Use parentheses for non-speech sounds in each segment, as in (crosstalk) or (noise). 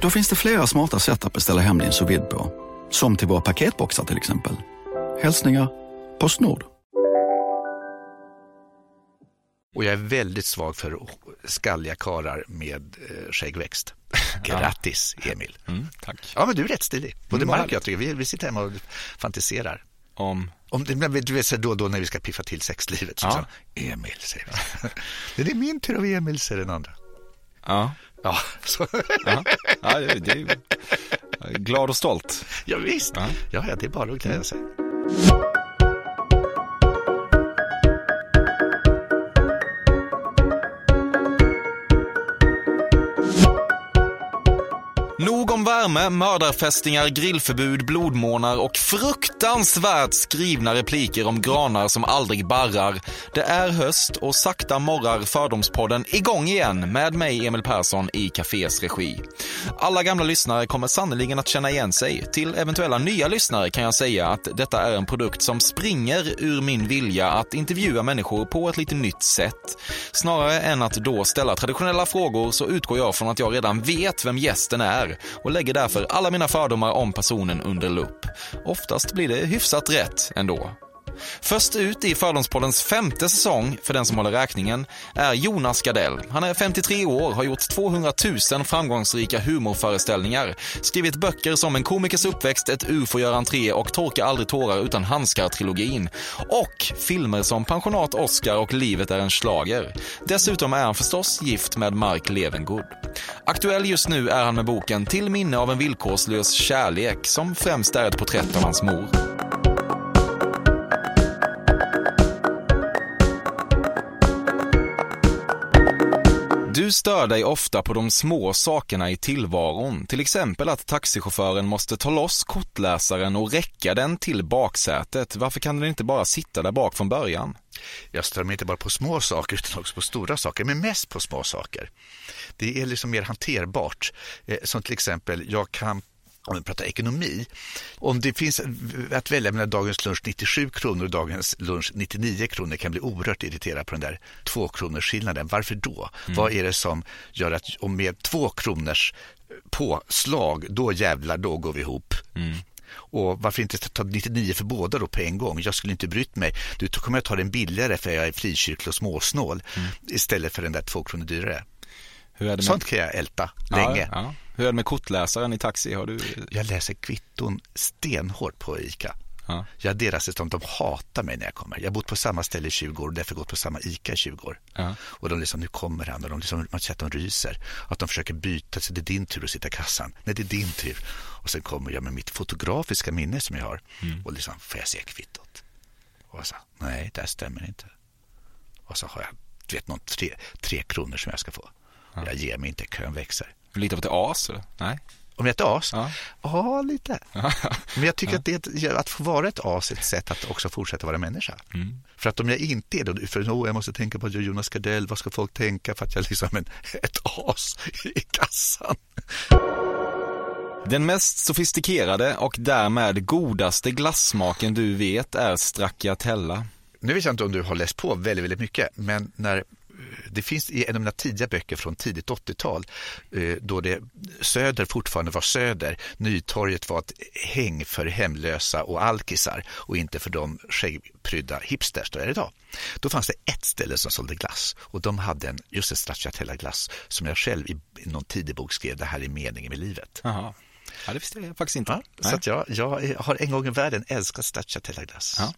Då finns det flera smarta sätt att beställa hem din sous på. Som till våra paketboxar till exempel. Hälsningar Postnord. Och jag är väldigt svag för skalliga karar med eh, skäggväxt. (laughs) Grattis, Emil. Mm, tack. Ja, men du är rätt stilig. Både Mm, Mark och jag tycker vi, vi sitter hemma och fantiserar. Om... Om, det- du vet, då och då när vi ska piffa till sexlivet. Så Ja. så, Emil, säger vi. (laughs) det är min tur av Emil, säger den andra. Ja. Ja, (laughs) så. Ja, ja det, är glad och stolt. ja visst. Ja, ja, det är bara att glädja sig. Nog om värme, mördarfästingar, grillförbud, blodmånar och fruktansvärt skrivna repliker om granar som aldrig barrar. Det är höst och sakta morrar Fördomspodden igång igen med mig Emil Persson i Cafés regi. Alla gamla lyssnare kommer sannoliken att känna igen sig. Till eventuella nya lyssnare kan jag säga att detta är en produkt som springer ur min vilja att intervjua människor på ett lite nytt sätt. Snarare än att då ställa traditionella frågor så utgår jag från att jag redan vet vem gästen är och lägger därför alla mina fördomar om personen under lupp. Oftast blir det hyfsat rätt ändå. Först ut i Fördomspoddens femte säsong, för den som håller räkningen, är Jonas Gardell. Han är 53 år, har gjort 200 000 framgångsrika humorföreställningar, skrivit böcker som En komikers uppväxt, Ett ufo gör entré och Torka aldrig tårar utan handskar-trilogin. Och filmer som Pensionat Oscar och Livet är en slager. Dessutom är han förstås gift med Mark Levengood. Aktuell just nu är han med boken Till minne av en villkorslös kärlek, som främst är ett porträtt av hans mor. Du stör dig ofta på de små sakerna i tillvaron, till exempel att taxichauffören måste ta loss kortläsaren och räcka den till baksätet. Varför kan den inte bara sitta där bak från början? Jag stör mig inte bara på små saker utan också på stora saker, men mest på små saker. Det är liksom mer hanterbart. Eh, som till exempel, jag kan om vi pratar ekonomi, om det finns att välja mellan dagens lunch 97 kronor och dagens lunch 99 kronor kan bli oerhört irriterad på den där två kronors skillnaden. Varför då? Vad är det som gör att om med två kronors påslag, då jävlar, då går vi ihop. Och varför inte ta 99 för båda då på en gång? Jag skulle inte brytt mig. Du då kommer jag ta den billigare för jag är frikyrklig och småsnål istället för den där två kronor dyrare. Hur. Sånt kan jag älta länge. Ja, ja. Hur är det med kortläsaren i taxi? Har du... Jag läser kvitton stenhårt på ICA. Ja. Jag deras system, de hatar mig när jag kommer. Jag har bott på samma ställe i 20 år och därför gått på samma ICA i 20 år. Ja. Och de liksom, nu kommer han och de liksom, man ser att de ryser. Att de försöker byta, så det är din tur att sitta i kassan. Nej, det är din tur. Och sen kommer jag med mitt fotografiska minne som jag har. Och liksom, får jag se kvittot? Och så, nej, det här stämmer inte. Och så har jag, du vet, någon tre, tre kronor som jag ska få. Jag ger mig inte, kön växer. Lite av ett as? Eller? Nej? Om jag är ett as? Ja. Ja, lite. (laughs) Men jag tycker att, det, att få vara ett as är ett sätt att också fortsätta vara människa. För att om jag inte är det, för oh, jag måste tänka på att jag är Jonas Gardell, vad ska folk tänka för att jag liksom är (laughs) ett as i kassan? Den mest sofistikerade och därmed godaste glassmaken du vet är stracciatella. Nu vet jag inte om du har läst på väldigt, väldigt mycket, men när det finns i en av mina tidiga böcker från tidigt 80-tal eh, då det Söder fortfarande var Söder. Nytorget var ett häng för hemlösa och alkisar och inte för de skäggprydda hipsters det är idag. Då fanns det ett ställe som sålde glass och de hade en, just en stracciatella-glass som jag själv i någon tidig bok skrev, det här är meningen med livet. Jaha. Ja, det visste jag faktiskt inte. Ja, så jag, jag har en gång i världen älskat stracciatella-glass. Ja.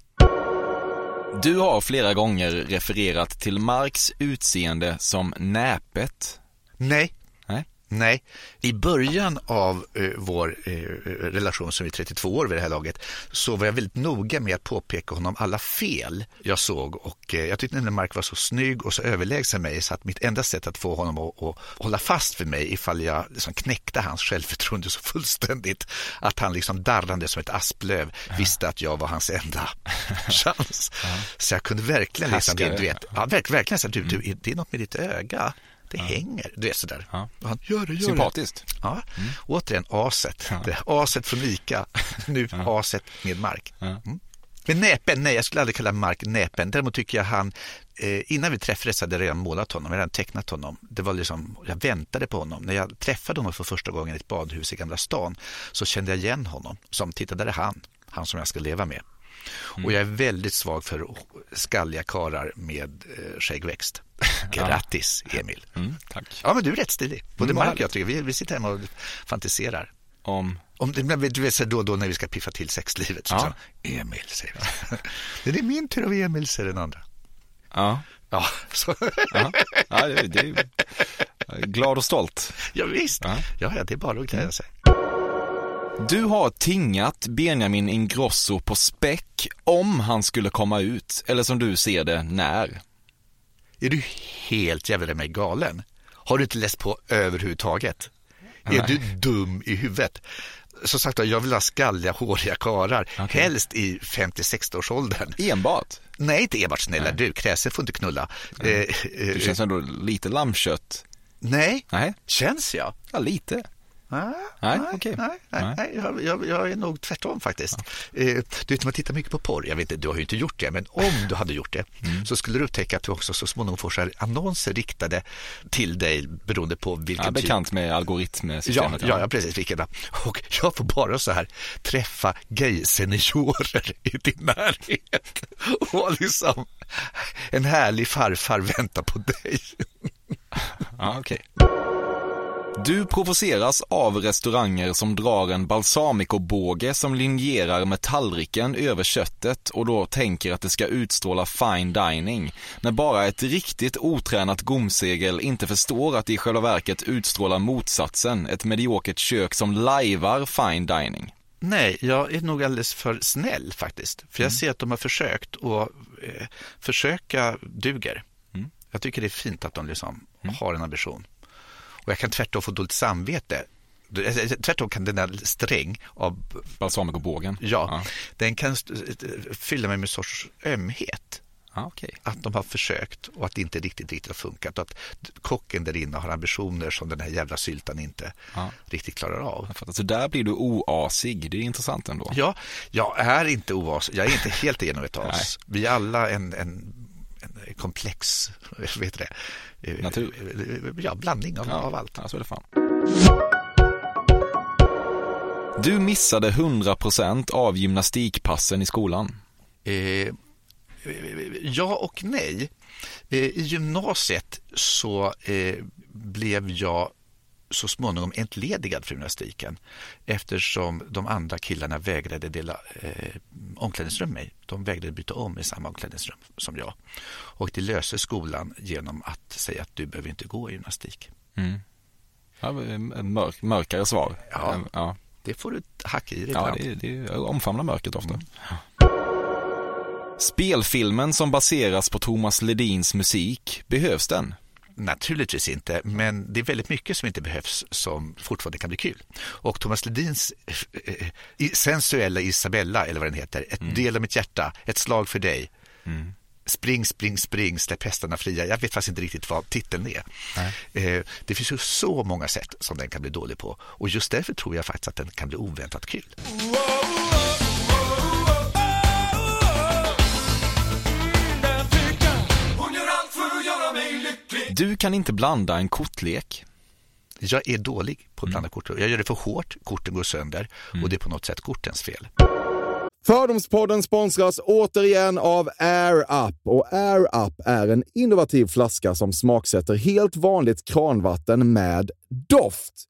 Du har flera gånger refererat till Marks utseende som näpet. Nej, Nej? I början av eh, vår eh, relation som är 32 år vid det här laget så var jag väldigt noga med att påpeka honom alla fel jag såg och eh, jag tyckte att Mark var så snygg och så överlägsen mig så att mitt enda sätt att få honom att, att hålla fast vid mig ifall jag liksom knäckte hans självförtroende så fullständigt att han liksom darrande som ett asplöv visste att jag var hans enda (laughs) chans. Så jag kunde verkligen liksom, du vet, ja, verkligen, verkligen så du, du, det är något med ditt öga. Det ja. hänger. Du är sådär. Ja. Han, gör det, gör Sympatiskt. Det. Ja. Mm. Återigen aset. Ja. Det aset från Ica. (laughs) Nu ja. aset med Mark. Mm. Men näpen, nej jag skulle aldrig kalla Mark näpen. Däremot tycker jag han, eh, innan vi träffades hade jag redan målat honom, jag hade redan tecknat honom. Det var liksom, jag väntade på honom. När jag träffade honom för första gången i ett badhus i Gamla stan så kände jag igen honom. Som, titta där är han, han som jag ska leva med. Mm. Och jag är väldigt svag för skalliga karar med eh, skäggväxt. (laughs) Grattis Emil. Mm, tack. Ja men du är rätt stilig. Både Mark och jag tycker vi, vi sitter hemma och fantiserar. Om? Om du vet då och då när vi ska piffa till sexlivet. Så ja. så, Emil säger vi. (laughs) det är min tur av Emil säger den andra. Ja. Ja, (laughs) så. ja. ja det, det är glad och stolt. Ja, visst. Ja, ja det är bara att glädja sig. Du har tingat Benjamin Ingrosso på späck om han skulle komma ut, eller som du ser det, när? Är du helt jävla mig galen? Har du inte läst på överhuvudtaget? Nej. Är du dum i huvudet? Som sagt jag vill ha skalliga, håriga karar. Okay. Helst i 50-60-årsåldern. Enbart? Nej, inte enbart. Snälla Nej. du, kräsen får inte knulla. Mm. Eh, du känns ändå lite lammkött. Nej, Nej. känns jag? Ja, lite. Nej, nej, okay. nej, nej, nej. Jag, jag, jag, är nog tvärtom faktiskt. Ja. Eh, du vet, man tittar mycket på porr. Jag vet inte, du har ju inte gjort det, men om du hade gjort det mm. så skulle du upptäcka att du också så småningom får så annonser riktade till dig beroende på vilken ja, bekant typ. med algoritmsystemet. Ja, ja, ja, precis. Vilken, och jag får bara så här träffa gay-seniorer (laughs) i din närhet och liksom en härlig farfar väntar på dig. ja, okej. Okay. Du provoceras av restauranger som drar en balsamicobåge som linjerar med tallriken över köttet och då tänker att det ska utstråla fine dining. När bara ett riktigt otränat gomsegel inte förstår att det i själva verket utstrålar motsatsen, ett mediokert kök som lajvar fine dining. Nej, jag är nog alldeles för snäll faktiskt. För jag mm. ser att de har försökt och eh, försöka duger. Mm. Jag tycker det är fint att de liksom mm. har en ambition. Och jag kan tvärtom få dåligt samvete. Tvärtom kan den där sträng av balsamicobågen, ja, ja, den kan fylla mig med en sorts ömhet. Ah, okay. Att de har försökt och att det inte riktigt, riktigt har funkat. Och att kocken där inne har ambitioner som den här jävla syltan inte ah. riktigt klarar av. Så där blir du oasig. Det är intressant ändå. Ja, jag är inte oasig. Jag är inte helt igenom ett (laughs) as. Vi är alla en, en, en komplex, (laughs) vet det, Eh, Natur? Ja, blandning av, ja, av allt. Ja, så är det fan. Du missade 100% av gymnastikpassen i skolan. Eh, ja och nej. Eh, I gymnasiet så eh, blev jag så småningom entledigad från gymnastiken eftersom de andra killarna vägrade dela eh, omklädningsrum med mig. De vägrade byta om i samma omklädningsrum som jag. Och det löser skolan genom att säga att du behöver inte gå i gymnastik. Mm. Ja, mörk, mörkare svar. Ja, ja, det får du hacka i dig Ja, det, det omfamnar mörkret ofta. Mm. Spelfilmen som baseras på Thomas Ledins musik, behövs den? Naturligtvis inte, men det är väldigt mycket som inte behövs som fortfarande kan bli kul. Och Thomas Ledins eh, eh sensuella Isabella, eller vad den heter, Ett mm. del av mitt hjärta, Ett slag för dig. Mm. Spring, spring, spring, släpp hästarna fria. Jag vet faktiskt inte riktigt vad titeln är. Eh, det finns ju så många sätt som den kan bli dålig på. Och just därför tror jag faktiskt att den kan bli oväntat kul. Du kan inte blanda en kortlek. Jag är dålig på att blanda mm. kort. Jag gör det för hårt, korten går sönder mm. och det är på något sätt kortens fel. Fördomspodden sponsras återigen av Air Up. Och Air Up är en innovativ flaska som smaksätter helt vanligt kranvatten med doft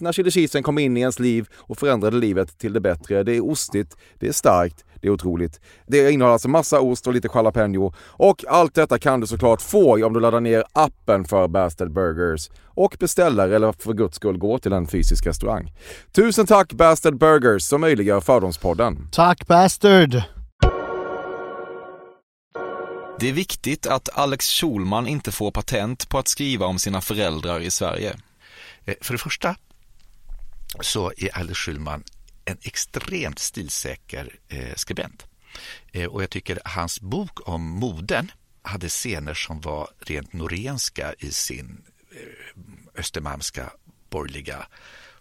när chili cheesen kom in i ens liv och förändrade livet till det bättre. Det är ostigt, det är starkt, det är otroligt. Det innehåller alltså massa ost och lite jalapeno. Och allt detta kan du såklart få om du laddar ner appen för Bastard Burgers och beställer eller för guds skull går till en fysisk restaurang. Tusen tack Bastard Burgers som möjliggör Fördomspodden. Tack Bastard! Det är viktigt att Alex Schulman inte får patent på att skriva om sina föräldrar i Sverige. Eh, För det första så är Alex Schulman en extremt stilsäker eh, skribent. Eh, och jag tycker hans bok om moden hade scener som var rent norenska i sin eh, östermalmska borgerliga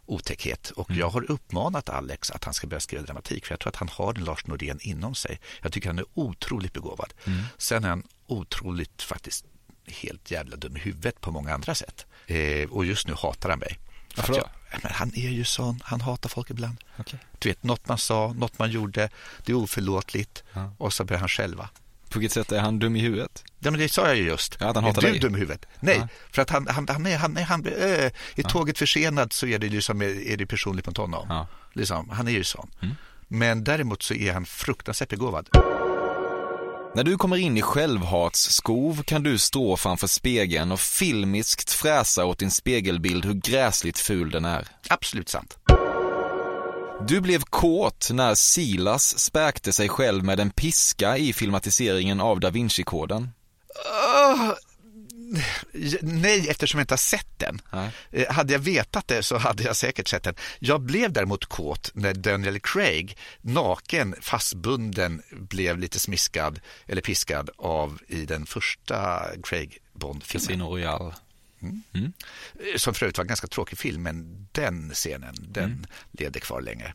otäckhet. Och jag har uppmanat Alex att han ska börja skriva dramatik för jag tror att han har en Lars Norén inom sig. Jag tycker han är otroligt begåvad. Sen är han otroligt faktiskt helt jävla dum i huvudet på många andra sätt. Eh, och just nu hatar han mig. Varför då? men han är ju sån, han hatar folk ibland. Okej. Du vet, något man sa, något man gjorde, det är oförlåtligt och så börjar han själva. På vilket sätt är han dum i huvudet? Ja, men det sa jag ju just. Ja, att han är hatar du dig. dum i huvudet? Nej, Ja. för att han, han, han, är, han, är, han blir, äh, är tåget försenad så är det, liksom, är det personligt mot honom. Ja. Mm. Liksom, han är ju sån. Men däremot så är han fruktansvärt begåvad. När du kommer in i självhatsskov kan du stå framför spegeln och filmiskt fräsa åt din spegelbild hur gräsligt ful den är. Absolut sant. Du blev kåt när Silas späkte sig själv med en piska i filmatiseringen av Da Vinci-koden. Åh, nej, eftersom jag inte har sett den. Nej. Eh, Hade jag vetat det så hade jag säkert sett den. Jag blev däremot kåt när Daniel Craig, naken, fastbunden, blev lite smiskad eller piskad av i den första Craig Bond-filmen. Casino Royale. Eh, Som för övrigt var en ganska tråkig film, men den scenen, den Mm. levde kvar länge.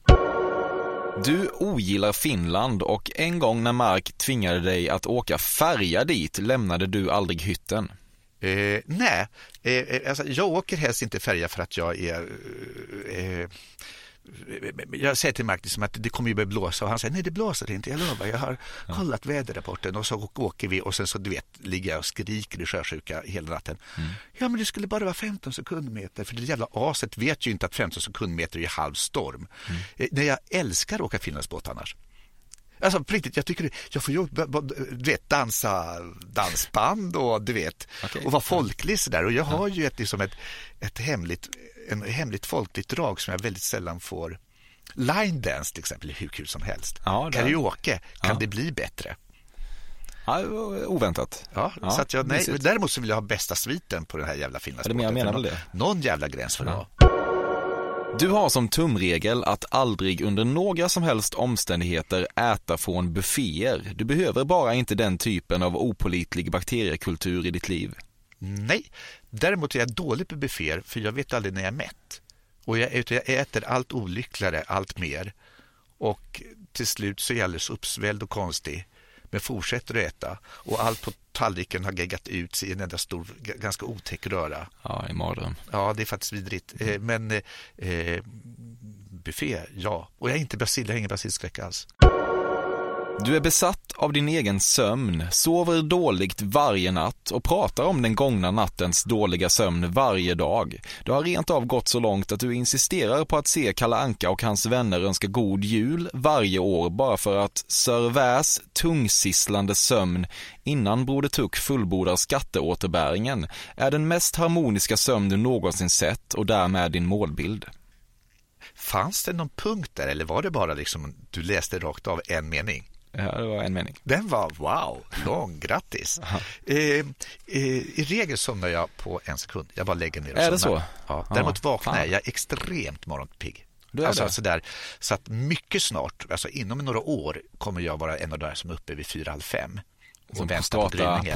Du ogillar Finland och en gång när Mark tvingade dig att åka färja dit lämnade du aldrig hytten. Eh, nej, eh, eh, alltså, jag åker helst inte färja för att jag är... Eh, eh, jag säger till liksom att det kommer ju börja blåsa och han säger nej det blåser inte, jag lovar, jag har kollat väderrapporten och så åker vi och sen så du vet ligger jag och skriker i sjösjuka hela natten. Ja men det skulle bara vara 15 sekundmeter för det jävla aset vet ju inte att 15 sekundmeter är halv storm. Eh, nej, jag älskar att åka Finlandsbåt annars. Alltså på riktigt, jag tycker jag får ju du vet, dansa dansband och du vet, Okej. och vara folklig sådär. Och jag har ju ett, liksom ett, ett hemligt, en hemligt folkligt drag som jag väldigt sällan får. Line dance till exempel är hur kul som helst. Ja, det- Karaoke, kan Ja. det bli bättre? Ja, oväntat. Ja, Ja, så att jag, nej, däremot så vill jag ha bästa sviten på den här jävla menar- väl det. Någon jävla gräns för det Ja. Du har som tumregel att aldrig under några som helst omständigheter äta från bufféer. Du behöver bara inte den typen av opolitlig bakteriekultur i ditt liv. Nej, däremot är jag dålig på bufféer för jag vet aldrig när jag är mätt. Och jag, jag äter allt olyckligare, allt mer. Och till slut så är jag alldeles uppsvälld och konstig. Men fortsätter att äta. Och allt på tallriken har geggat ut sig i en enda stor, ganska otäck röra. Ja, i mardröm. Ja, det är faktiskt vidrigt. Eh, men eh, eh, buffé, ja. Och jag är inte brasil, jag har ingen brasilskräck alls. Du är besatt av din egen sömn, sover dåligt varje natt och pratar om den gångna nattens dåliga sömn varje dag. Du har rent av gått så långt att du insisterar på att se Kalle Anka och hans vänner önska god jul varje år bara för att Sir Väs tungsisslande sömn innan Broder Tuck fullbordar skatteåterbäringen är den mest harmoniska sömn du någonsin sett och därmed din målbild. Fanns det någon punkt där eller var det bara liksom du läste rakt av en mening? Ja, det var en mening. Den var wow, lång, grattis. Eh, eh, I regel somnar jag på en sekund. Jag bara lägger ner och Är det somnar. så? Ja, däremot vaknar jag. Jag är extremt morgonpigg. Du är alltså, det? sådär, så att mycket snart, alltså inom några år, kommer jag vara en av de där som är uppe vid fyra, halv fem. Som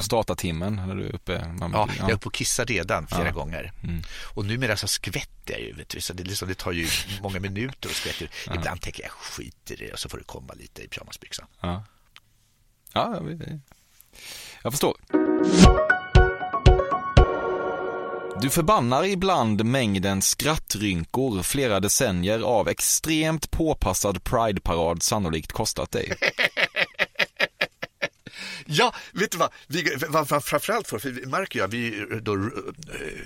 startatimmen när du är uppe. Man, Ja, jag är uppe och kissar redan flera Ja. gånger. Mm. Och numera så skvätter jag ju. Vet du, så det, liksom, det tar ju många minuter att skvätta. Ibland tänker jag skit i det och så får det komma lite i pyjamasbyxan. Ja. Ja, jag förstår. Du förbannar ibland mängden skrattrynkor flera decennier av extremt påpassad Pride-parad sannolikt kostat dig. (laughs) Ja, vet du vad? Vi, vad, vad framförallt får, för vi märker jag, vi, då, eh,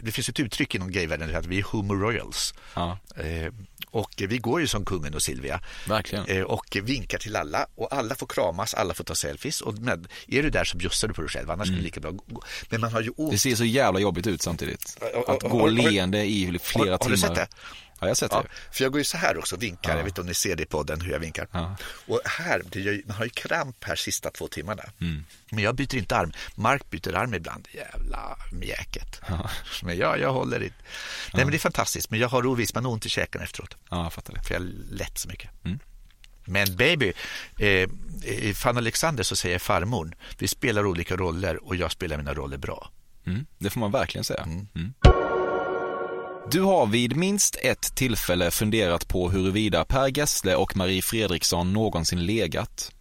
det finns ett uttryck inom gayvärlden att vi är homo royals. Ja, Eh, och vi går ju som kungen och Silvia verkligen. eh, och vinkar till alla och alla får kramas, alla får ta selfies och med, är du där så bjussar du på dig själv, annars är det lika bra gå. Men man har ju Mm. Det ser så jävla jobbigt ut samtidigt. Att gå har- leende i flera har, har timmar. du sett det? Ja, jag har sett Ja, för jag går ju så här också och vinkar, jag vet inte om ni ser det på den hur jag vinkar. Ja. Och här, ju- man har ju kramp här sista två timmarna. Mm. Men jag byter inte arm, Mark byter arm ibland, jävla mjäket. Men ja, jag håller i. Nej men det är fantastiskt, men jag har ovis, man har ont i käken efteråt. Ja, jag fattar det. För jag lätt så mycket. Mm. Men baby, eh, i Fan Alexander så säger farmor, vi spelar olika roller och jag spelar mina roller bra. Mm, det får man verkligen säga. Du har vid minst ett tillfälle funderat på huruvida Per Gessle och Marie Fredriksson någonsin legat.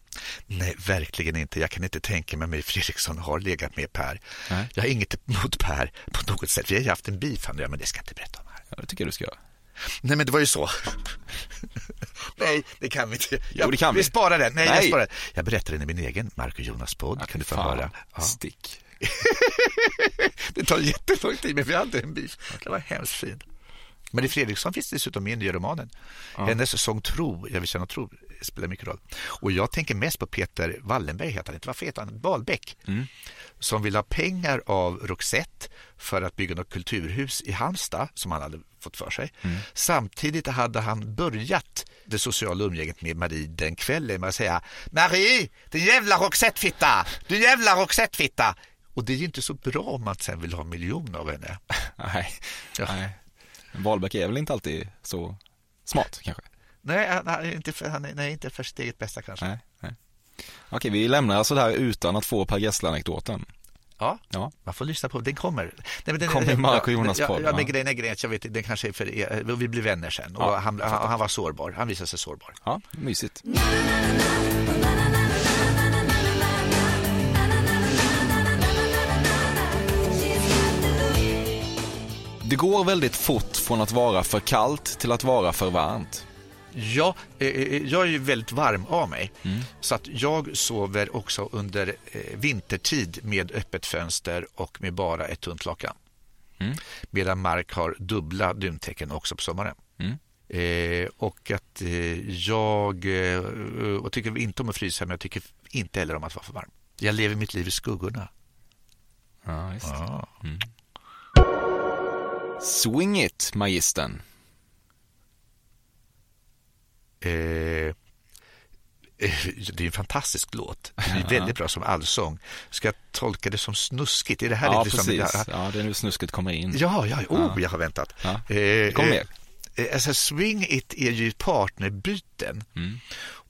Nej, verkligen inte. Jag kan inte tänka mig att Fredriksson har legat med Per. Nej. Jag har inget emot Per på något sätt. Vi har ju haft en beef, jag, men det ska jag inte berätta om här. Ja, det tycker jag du ska göra. Nej, men det var ju så. Nej, det kan vi inte. Jag, det kan vi. vi. sparar den. Nej, Jag, Nej. sparar. den. jag berättar den i min egen Mark och Jonas podd. kan du få höra? Ja. Stick. (laughs) Det tar jättelång tid, men vi hade en beef. Det var hemskt fint. Marie Fredriksson finns dessutom med i nya romanen. Hennes sång Tro, Jag vill känna tro, spelar mycket roll. Och jag tänker mest på Peter Wallenberg, heter han inte. Varför heter han? Wahlbeck. Som vill ha pengar av Roxette för att bygga något kulturhus i Halmstad, som han hade fått för sig. Samtidigt hade han börjat det sociala umgänget med Marie den kvällen med att säga Marie, din jävla Roxette-fitta! Du jävla Roxette-fitta! Och det är ju inte så bra om man sen vill ha miljoner av henne. Nej, Ja. nej. Wahlbeck är väl inte alltid så smart kanske? Nej, han är inte för, han är, nej, inte för sitt eget bästa kanske. Nej, nej. Okej, vi lämnar alltså det här utan att få Per Gessle-anekdoten. Ja, Ja. man får lyssna på den. kommer. Nej, men den, Kommer och Jonas ja, podd, Ja, ja. men grejen är grejen, jag vet, den kanske är för er, vi blir vänner sen. Och Ja, han, han, han var sårbar, han visade sig sårbar. Ja, mysigt. Det går väldigt fort från att vara för kallt till att vara för varmt. Ja, eh, eh, jag är ju väldigt varm av mig. Så att jag sover också under eh, vintertid med öppet fönster och med bara ett tunt lakan. Mm. Medan Mark har dubbla dyntäcken också på sommaren. Mm. Eh, och att eh, jag eh, och tycker inte om att frysa men jag tycker inte heller om att vara för varm. Jag lever mitt liv i skuggorna. Ja, visst. Ja. Swing it, magistern. Eh, eh, det är en fantastisk låt. Det är väldigt bra som allsång. Ska jag tolka det som snuskigt? Är det här Ja, lite som- precis. Ja, det är nu snusket kommer in. Ja, ja, oh, Ja. jag har väntat. Ja. Eh, Kom mer. eh, Alltså, swing it är ju partnerbyten. Mm.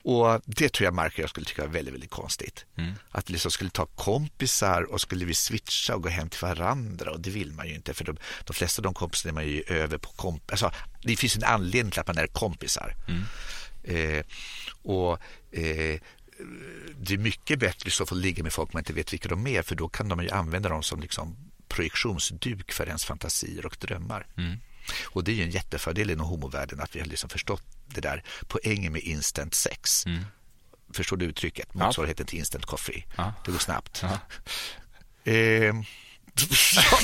Och det tror jag Mark och jag skulle tycka var väldigt, väldigt konstigt. Mm. Att vi liksom skulle ta kompisar och skulle vi switcha och gå hem till varandra och det vill man ju inte för de, de flesta av de kompisarna är man ju över på komp alltså, Det finns en anledning till att man är kompisar. Mm. Eh, och eh, det är mycket bättre så att få ligga med folk man inte vet vilka de är för då kan de ju använda dem som liksom projektionsduk för ens fantasier och drömmar. Mm. Och det är ju en jättefördel inom homovärlden att vi har liksom förstått det där poängen med instant sex. Mm. Förstår du uttrycket? Motsvarigheten till instant coffee. Ja. Det går snabbt. Ja. (laughs) Eh, (laughs)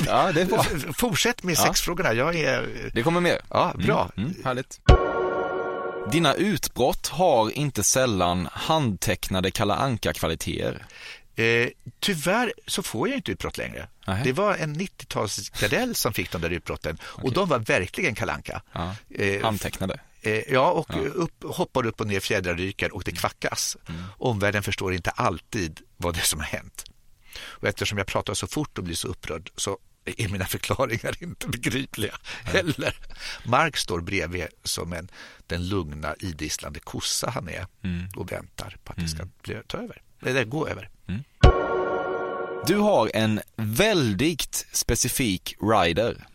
Ja, det är bra. Fortsätt med Ja. sexfrågorna. Jag är... Det kommer mer. Ja, bra. Mm, mm, härligt. Dina utbrott har inte sällan handtecknade Kalle Anka-kvaliteter. Eh, tyvärr så får jag inte utbrott längre. Nej. Det var en 90-talsgardell som fick de där utbrotten och de var verkligen kalanka. Ja, Eh, handtecknade. Eh, ja, och Upp, hoppar upp och ner, fjädrar ryker och det kvackas. Omvärlden förstår inte alltid vad det är som har hänt. Och eftersom jag pratar så fort och blir så upprörd så är mina förklaringar (laughs) inte begripliga heller. Mark står bredvid som en, den lugna idisslande kossa han är och väntar på att det ska bli, ta över. Eller gå över. Du har en väldigt specifik rider.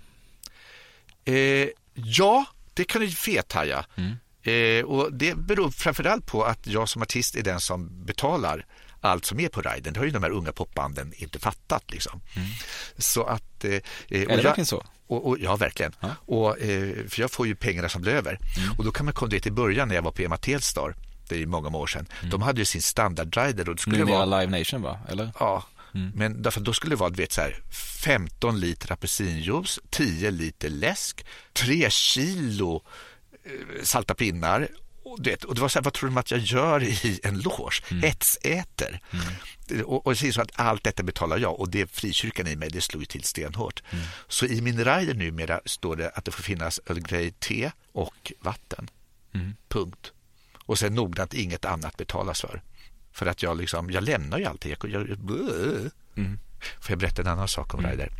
Eh, ja, det kan du fethaja. Eh, och det beror framförallt på att jag som artist är den som betalar allt som är på riden. Det har ju de här unga popbanden inte fattat. Liksom. Så att, eh, eh, och det jag- verkligen så? Och, och, ja, verkligen. Och, eh, för jag får ju pengarna som blir över. Och då kan man komma dit i början när jag var på Emma Telstar det är många år sedan, de hade ju sin standardrider och det skulle Numera vara... Live Nation va? Eller? Ja, men därför, då skulle det vara du vet, så här, 15 liter apelsinjuice, 10 liter läsk, 3 kilo eh, salta pinnar. Och, vet, och det var så här, vad tror de att jag gör i en loge? Hetsäter. Och, och är så att allt detta betalar jag och det frikyrkan i mig, det slog ju till stenhårt. Så i min rider numera står det att det får finnas Earl Grey te och vatten. Punkt. Och sen noggrant inget annat betalas för. För att jag liksom, jag lämnar ju alltid. Jag, jag, mm. Får jag berätta en annan sak om Ryder?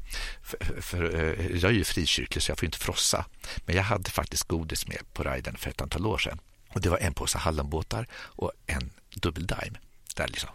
För, för, eh, jag är ju frikyrklig så jag får inte frossa. Men jag hade faktiskt godis med på Rydern för ett antal år sedan. Och det var en påse hallonbåtar och en dubbeldime. Där liksom,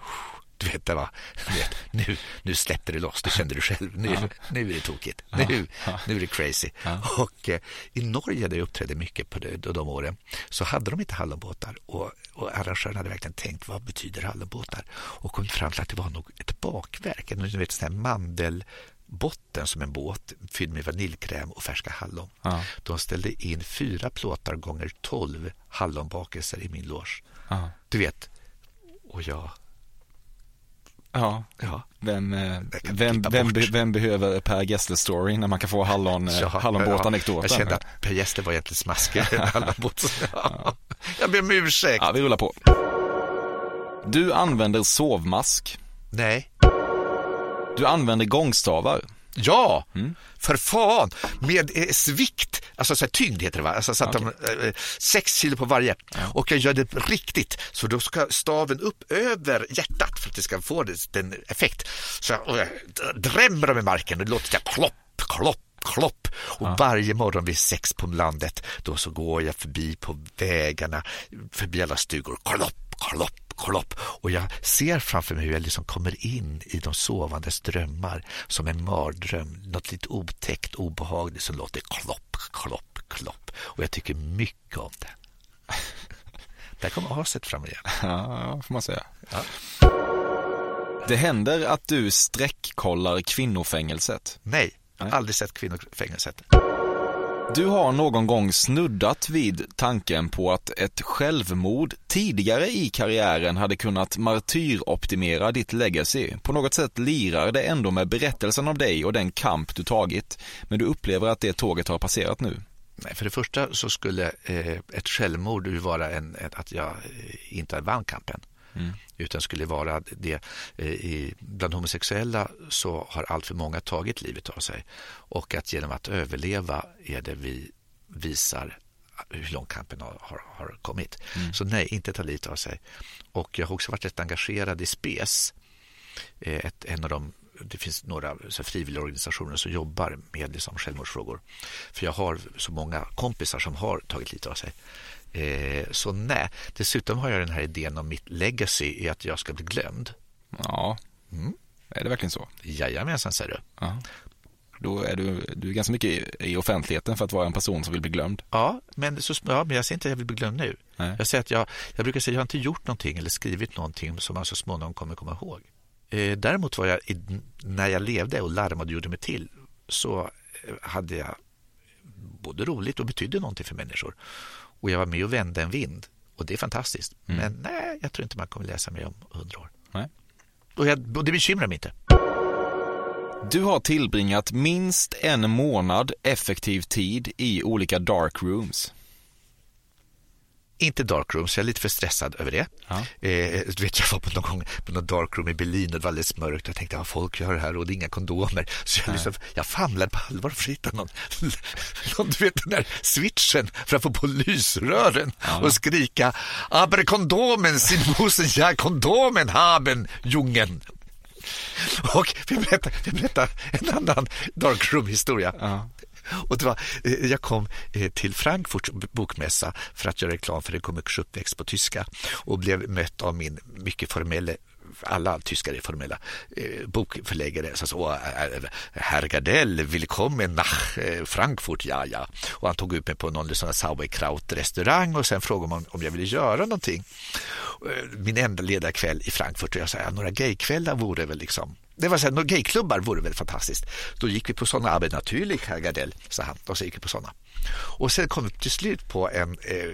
(laughs) du vet, vet, nu, nu släppte det loss, det kände du själv. Nu, nu är det tokigt, nu, nu är det crazy. Och eh, i Norge där jag uppträdde mycket på de, de åren så hade de inte hallonbåtar och, och arrangören hade verkligen tänkt vad betyder hallonbåtar och kom fram till att det var nog ett bakverk, en du vet, sån här mandelbotten som en båt fylld med vaniljkräm och färska hallon. Ja. De ställde in fyra plåtar gånger tolv hallonbakelser i min loge. Ja. Du vet, och jag Ja. Ja. Vem, eh, vem, vem, vem behöver Per Gessle-story när man kan få hallon, eh, Ja, hallonbåt-anekdoten? Jag kände att Per Gessle var egentligen smaskigare (laughs) än hallonbåt. Ja. (laughs) Jag ber om ursäkt. Ja, vi rullar på. Du använder sovmask. Nej. Du använder gångstavar. Ja, för fan. Med eh, svikt, alltså så här, tyngd heter det va? Alltså, så att de, eh, sex kilo på varje. Och jag gör det riktigt. Så då ska staven upp över hjärtat för att det ska få det- den effekt. Så jag jag drämmer dem i marken och det låter så här klopp, klopp. Klopp. Och varje morgon vid sex på landet då så går jag förbi på vägarna, förbi alla stugor. Klopp, klopp, klopp. Och jag ser framför mig hur jag liksom kommer in i de sovandes drömmar som en mardröm. Något lite otäckt, obehagligt som låter klopp, klopp, klopp. Och jag tycker mycket om det. (laughs) Där kommer aset fram igen. Ja, får man säga. Det händer att du streckkollar kvinnofängelset. Nej, Nej. aldrig sett kvinnofängelset. Du har någon gång snuddat vid tanken på att ett självmord tidigare i karriären hade kunnat martyroptimera ditt legacy. På något sätt lirar det ändå med berättelsen om dig och den kamp du tagit, men du upplever att det tåget har passerat nu. Nej, för det första så skulle eh, ett självmord vara en, att jag eh, inte vann kampen. Utan skulle vara det eh, i, bland homosexuella så har allt för många tagit livet av sig. Och att genom att överleva är det vi visar hur långt kampen har, har, har kommit. Så nej, inte ta livet av sig. Och jag har också varit rätt engagerad i SPES. Eh, Ett, en av de det finns några så frivilliga organisationer som jobbar med liksom, självmordsfrågor. För jag har så många kompisar som har tagit livet av sig. Eh, så nej. Dessutom har jag den här idén om mitt legacy i att jag ska bli glömd. Ja, är det verkligen så? Jajamensan, säger du. Ja. Då är du, du är ganska mycket i, offentligheten för att vara en person som vill bli glömd. Ja men, så, ja, men jag säger inte att jag vill bli glömd nu. Nej. Jag, säger att jag, jag brukar säga att jag har inte gjort någonting eller skrivit någonting som man så småningom kommer komma ihåg. Eh, däremot var jag, när jag levde och larmade och gjorde mig till, så eh, hade jag både roligt och betydde någonting för människor. Och jag var med och vände en vind. Och det är fantastiskt. Men nej, jag tror inte man kommer läsa mig om hundra år. Nej. Och, jag, och det bekymrar mig inte. Du har tillbringat minst en månad effektiv tid i olika dark rooms. Inte darkrooms, jag är lite för stressad över det. Ja. Eh, du vet, jag var på någon gång på någon darkroom i Berlin och det var alldeles mörkt. Jag tänkte, ja, folk gör det här och det är inga kondomer. Så jag, liksom, jag famlade på allvar för att hitta någon, (laughs) någon, du vet den där switchen för att få på lysrören och skrika, aber kondomen, sin musen, ja kondomen haben, jungen. Och vi berättar, vi berättar en annan darkroom-historia. Ja. Och det var, eh, jag kom eh, till Frankfurts bokmässa för att göra reklam för en komikers uppväxt på tyska och blev mött av min mycket formelle... alla tyskar är formella eh, bokförläggare Så, så, eh, Herr Gardell, välkommen nach Frankfurt, ja ja. Och han tog ut mig på någon sån Sauerkraut-restaurang och sen frågade man om jag ville göra någonting. Min enda ledarkväll i Frankfurt och jag sa ja, några gaykvällar vore väl liksom det var så här, några gayklubbar vore väl fantastiskt. Då gick vi på sådana, aber naturligt Herr Gardell, sa han. Och så gick vi på sådana. Och sen kom vi till slut på en eh,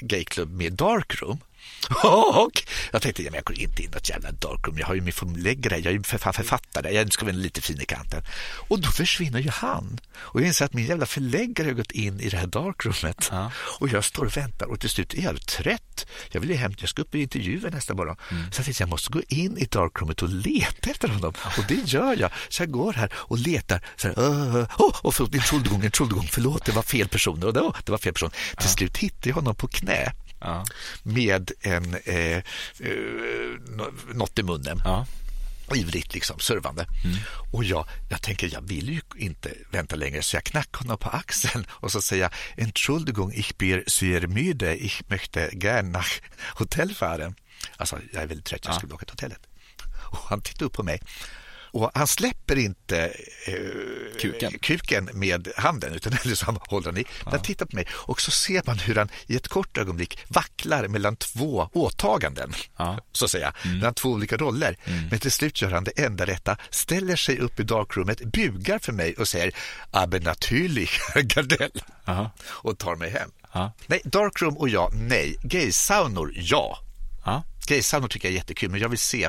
gayklubb med darkroom. (laughs) Och jag tänkte, ja, men jag går inte in i något jävla darkroom. Jag har ju min förläggare, jag är ju för, författare, jag ska vara lite fin i kanten. Och då försvinner ju han. Och jag inser att min jävla förläggare har gått in i det här darkroomet. Ja. Och jag står och väntar och till slut är jag trött. Jag vill ju hem, jag ska upp i intervjuer nästa morgon. Mm. Så jag tänkte, jag måste gå in i darkroomet och leta efter honom. Och det gör jag. Så jag går här och letar. Så här, uh, oh, och förlåt, en trollgång, en trollgång, förlåt, det var fel person. Och det, oh, det var fel person. Till slut hittade jag honom på knä ja. med en, eh, eh, något i munnen. Ja ivrigt liksom, servande. Mm. Och jag, jag tänker, jag vill ju inte vänta längre, så jag knackar honom på axeln och så säger jag, Entschuldigung, ich bin sehr müde, ich möchte gern nach Hotel fahren. Alltså, jag är väldigt trött, jag skulle ja. åka till hotellet. Och han tittar upp på mig och han släpper inte eh, kuken. kuken. med handen utan liksom håller den i. Ja. Han tittar på mig och så ser man hur han i ett kort ögonblick vacklar mellan två åtaganden. Ja. Så att säga, mm. mellan två olika roller. Mm. Men till slut gör han det enda rätta, ställer sig upp i darkroomet, bugar för mig och säger Aber natürlich, (laughs) Gardell. Aha. Och tar mig hem. Aha. Nej, darkroom och jag, nej. Gaysaunor, ja. Gaysaunor tycker jag är jättekul, men jag vill se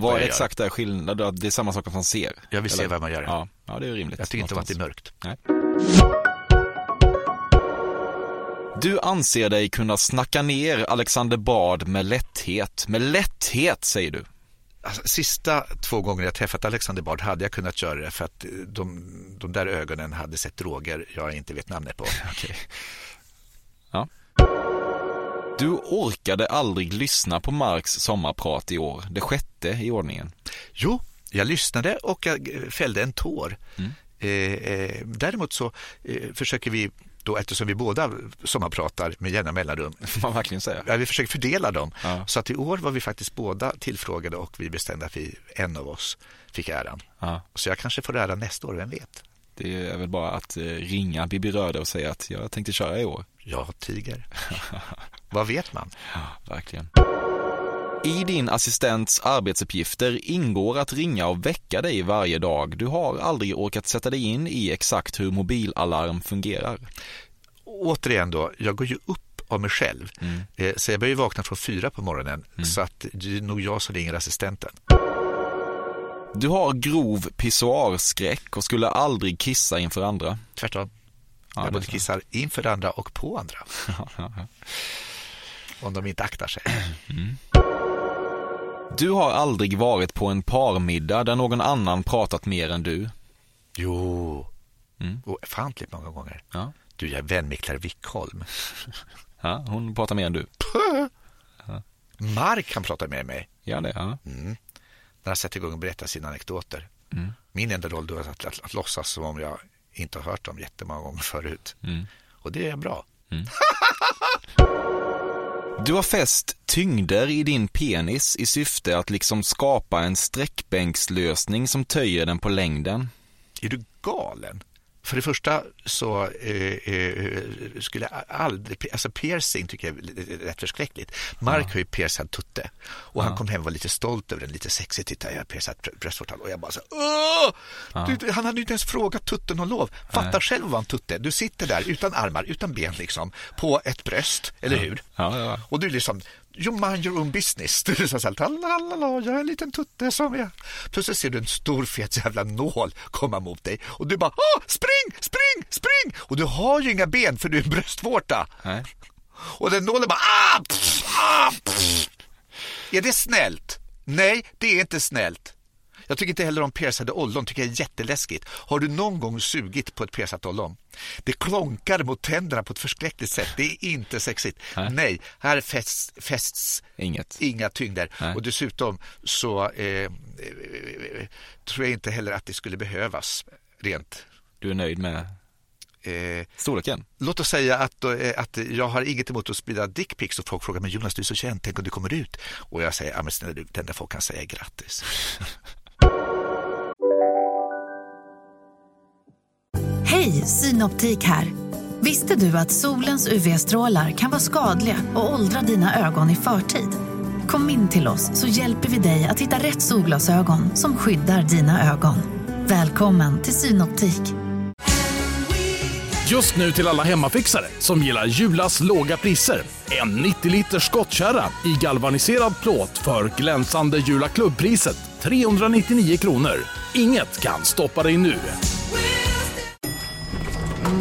vad är exakt är skillnaden? Det är samma sak att man ser? Jag vill eller? se vad man gör. Ja, ja, det är rimligt. Jag tycker inte att det är mörkt. Nej. Du anser dig kunna snacka ner Alexander Bard med lätthet. Med lätthet, säger du. Alltså, sista två gånger jag träffat Alexander Bard hade jag kunnat göra det för att de, de där ögonen hade sett droger jag inte vet namnet på. (laughs) okay. Ja. Du orkade aldrig lyssna på Marks sommarprat i år, det sjätte i ordningen. Jo, jag lyssnade och jag fällde en tår. Mm. Eh, eh, däremot så eh, försöker vi då, eftersom vi båda sommarpratar med jämna mellanrum. (laughs) Får man verkligen säga. Ja, vi försöker fördela dem. Ja. Så att i år var vi faktiskt båda tillfrågade och vi bestämde att vi, en av oss fick äran. Ja. Så jag kanske får äran nästa år, vem vet? Det är väl bara att eh, ringa Bibi Röde och säga att jag tänkte köra i år. Ja, tiger. (laughs) Vad vet man? Ja, verkligen. I din assistents arbetsuppgifter ingår att ringa och väcka dig varje dag. Du har aldrig orkat sätta dig in i exakt hur mobilalarm fungerar. Återigen då, jag går ju upp av mig själv. Mm. Eh, så jag börjar vakna från fyra på morgonen. Mm. Så att det är nog jag som ringer assistenten. Du har grov pissoarskräck och skulle aldrig kissa inför andra. Tvärtom. Ja, jag både kissar inför andra och på andra. (laughs) Om de inte aktar sig. Mm. Du har aldrig varit på en parmiddag där någon annan pratat mer än du? Jo, mm. ofantligt många gånger. Ja. Du, jag är vän Claire Wickholm. (laughs) Ja, hon pratar mer än du. Ja. Mark han pratar med mig. Ja, det, ja. Mm. När han sätter igång och berättar sina anekdoter. Mm. Min enda roll då är att, att, att, att låtsas som om jag inte har hört dem jättemånga gånger förut. Mm. Och det är bra. (laughs) Du har fäst tyngder i din penis i syfte att liksom skapa en sträckbänkslösning som töjer den på längden. Är du galen? För det första så eh, eh, skulle jag aldrig, alltså piercing tycker jag är rätt förskräckligt. Mark ja. har ju piercat tutte och ja. han kom hem och var lite stolt över den, lite sexig. Titta, jag har piercat bröstvårtan och jag bara så Åh! Ja. Du, han hade ju inte ens frågat tutten om lov. Fatta Nej. själv vad en tutte. Du sitter där utan armar, utan ben liksom, på ett bröst, eller hur? Och du liksom, you mind your own business. (laughs) Du är så här, jag är en liten tutte som jag... Plötsligt ser du en stor fet jävla nål komma mot dig och du bara, Åh, spring, spring, spring! Och du har ju inga ben för du är en bröstvårta. Nej. Och den nålen bara, ah, pff, ah, pff. Är det snällt? Nej, det är inte snällt. Jag tycker inte heller om piercade ollon, tycker jag är jätteläskigt. Har du någon gång sugit på ett piercat ollon? Det klonkar mot tänderna på ett förskräckligt sätt. Det är inte sexigt. Nej, Nej här fästs, fästs Inget. inga tyngder. Nej. Och dessutom så eh, eh, tror jag inte heller att det skulle behövas rent. Du är nöjd med Eh, Storleken? Låt oss säga att, eh, att jag har inget emot att sprida dickpics och folk frågar men Jonas du är så känd, tänk om du kommer ut? Och jag säger, ja men snälla du, den där folk kan säga grattis. (laughs) Hej, Synoptik här. Visste du att solens UV-strålar kan vara skadliga och åldra dina ögon i förtid? Kom in till oss så hjälper vi dig att hitta rätt solglasögon som skyddar dina ögon. Välkommen till Synoptik. Just nu till alla hemmafixare som gillar Julas låga priser. En 90 liters skottkärra i galvaniserad plåt för glänsande Jula klubbpriset 399 kronor. Inget kan stoppa dig nu.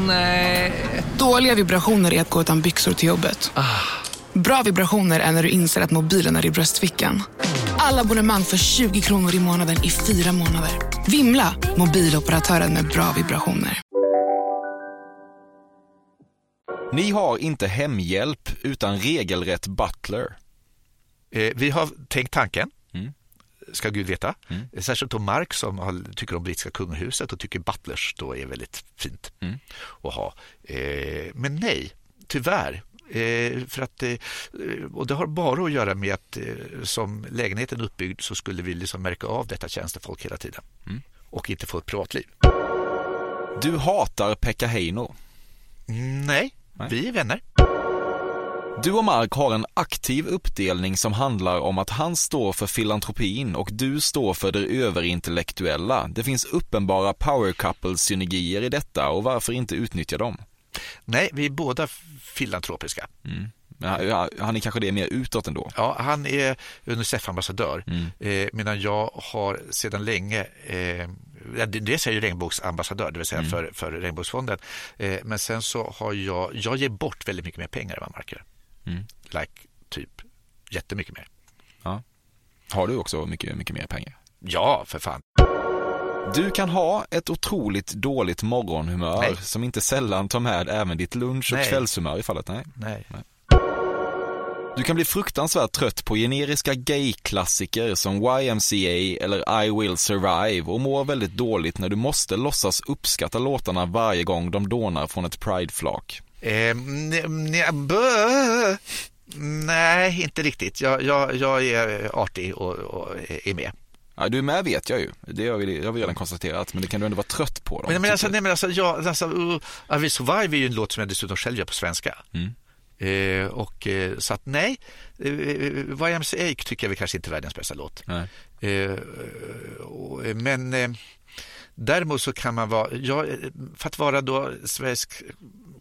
Nej. Dåliga vibrationer är att gå utan byxor till jobbet. Bra vibrationer är när du inser att mobilen är i bröstfickan. Alla abonnemang för 20 kronor i månaden i fyra månader. Vimla! Mobiloperatören med bra vibrationer. Ni har inte hemhjälp utan regelrätt butler. Eh, vi har tänkt tanken. Ska Gud veta. Mm. Särskilt då Mark som har, tycker om brittiska kungahuset och tycker butlers då är väldigt fint Mm. att ha. Eh, men nej, tyvärr. Eh, för att, eh, och det har bara att göra med att eh, som lägenheten är uppbyggd så skulle vi liksom märka av detta tjänstefolk hela tiden. Mm. Och inte få ett privatliv. Du hatar Pekka Heino. Nej, Nej. vi är vänner. Du och Mark har en aktiv uppdelning som handlar om att han står för filantropin och du står för det överintellektuella. Det finns uppenbara power couple-synergier i detta och varför inte utnyttja dem? Nej, vi är båda filantropiska. Ja, Han är kanske det mer utåt ändå. Ja, han är Unicef-ambassadör Mm. eh, medan jag har sedan länge eh, Dels är jag ju regnbågsambassadör, det vill säga Mm. för, för regnbågsfonden. Eh, men sen så har jag, jag ger bort väldigt mycket mer pengar än vad Mark gör. Mm. Like, typ jättemycket mer. Har du också mycket, mycket mer pengar? Ja, för fan. Du kan ha ett otroligt dåligt morgonhumör Nej. som inte sällan tar med även ditt lunch och Nej. kvällshumör i fallet. Nej. Nej. Du kan bli fruktansvärt trött på generiska gay-klassiker som YMCA eller I will survive och mår väldigt dåligt när du måste låtsas uppskatta låtarna varje gång de dånar från ett prideflak. Eh. Nej, inte riktigt. Jag, jag, jag är artig och, och är med. Ja, du är med vet jag ju, det har vi, har vi redan konstaterat, men det kan du ändå vara trött på. Dem, Men, men, alltså, tycker nej, men alltså, jag, alltså, uh, I will survive är ju en låt som jag dessutom själv gör på svenska. Mm. Eh, och, eh, så att nej, eh, YMCA tycker jag väl kanske inte är världens bästa låt. Nej. Eh, och, eh, men eh, däremot så kan man vara, ja, eh, för att vara då Sveriges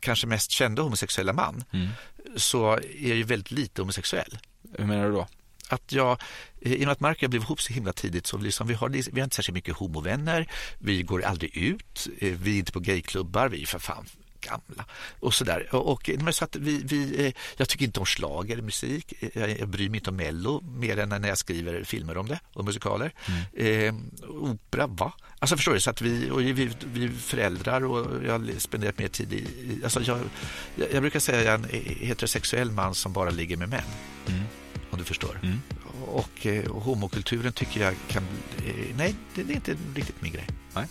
kanske mest kända homosexuella man Mm. så är jag ju väldigt lite homosexuell. Hur menar du då? Att jag, I och med att Mark och jag blev ihop så himla tidigt så liksom, vi, har, vi har inte särskilt mycket homovänner, vi går aldrig ut, eh, vi är inte på gayklubbar, vi är för fan gamla och sådär. Och, men så att vi, vi, eh, jag tycker inte om slager musik. Jag, jag bryr mig inte om Mello mer än när jag skriver filmer om det och musikaler. Eh, opera, va? Alltså förstår du? Så att vi, och vi, vi är föräldrar och jag har spenderat mer tid i... Alltså jag, jag, brukar säga att jag är en heterosexuell man som bara ligger med män. Om du förstår. Mm. Och, eh, och homokulturen tycker jag kan... Eh, nej, det, det är inte riktigt min grej. Nej.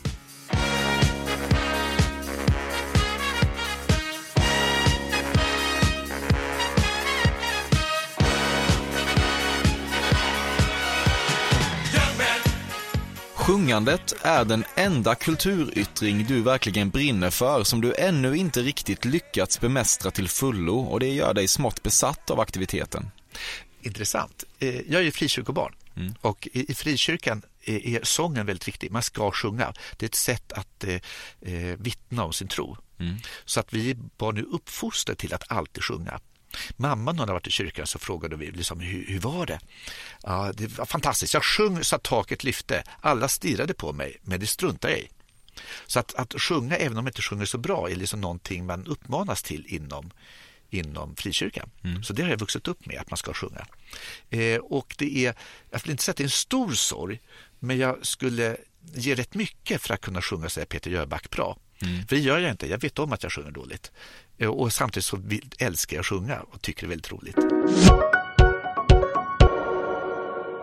Sjungandet är den enda kulturyttring du verkligen brinner för som du ännu inte riktigt lyckats bemästra till fullo och det gör dig smått besatt av aktiviteten. Intressant. Eh, jag är ju frikyrkobarn Mm. och i, frikyrkan är, är sången väldigt viktig. Man ska sjunga. Det är ett sätt att eh, eh, vittna om sin tro. Mm. Så att vi var nu uppfostrade till att alltid sjunga. Mamma när hon hade varit i kyrkan så frågade vi liksom, hur, hur var det? Ja, det var fantastiskt. Jag sjöng så att taket lyfte. Alla stirrade på mig, men det struntade jag i. Så att, att sjunga, även om man inte sjunger så bra, är liksom någonting man uppmanas till inom, inom frikyrkan. Så det har jag vuxit upp med, att man ska sjunga. Eh, och det är, jag vill inte säga att det är en stor sorg, men jag skulle ge rätt mycket för att kunna sjunga så Peter Jöback bra. För det gör jag inte, jag vet om att jag sjunger dåligt. Eh, Och samtidigt så älskar jag att sjunga och tycker det är väldigt roligt.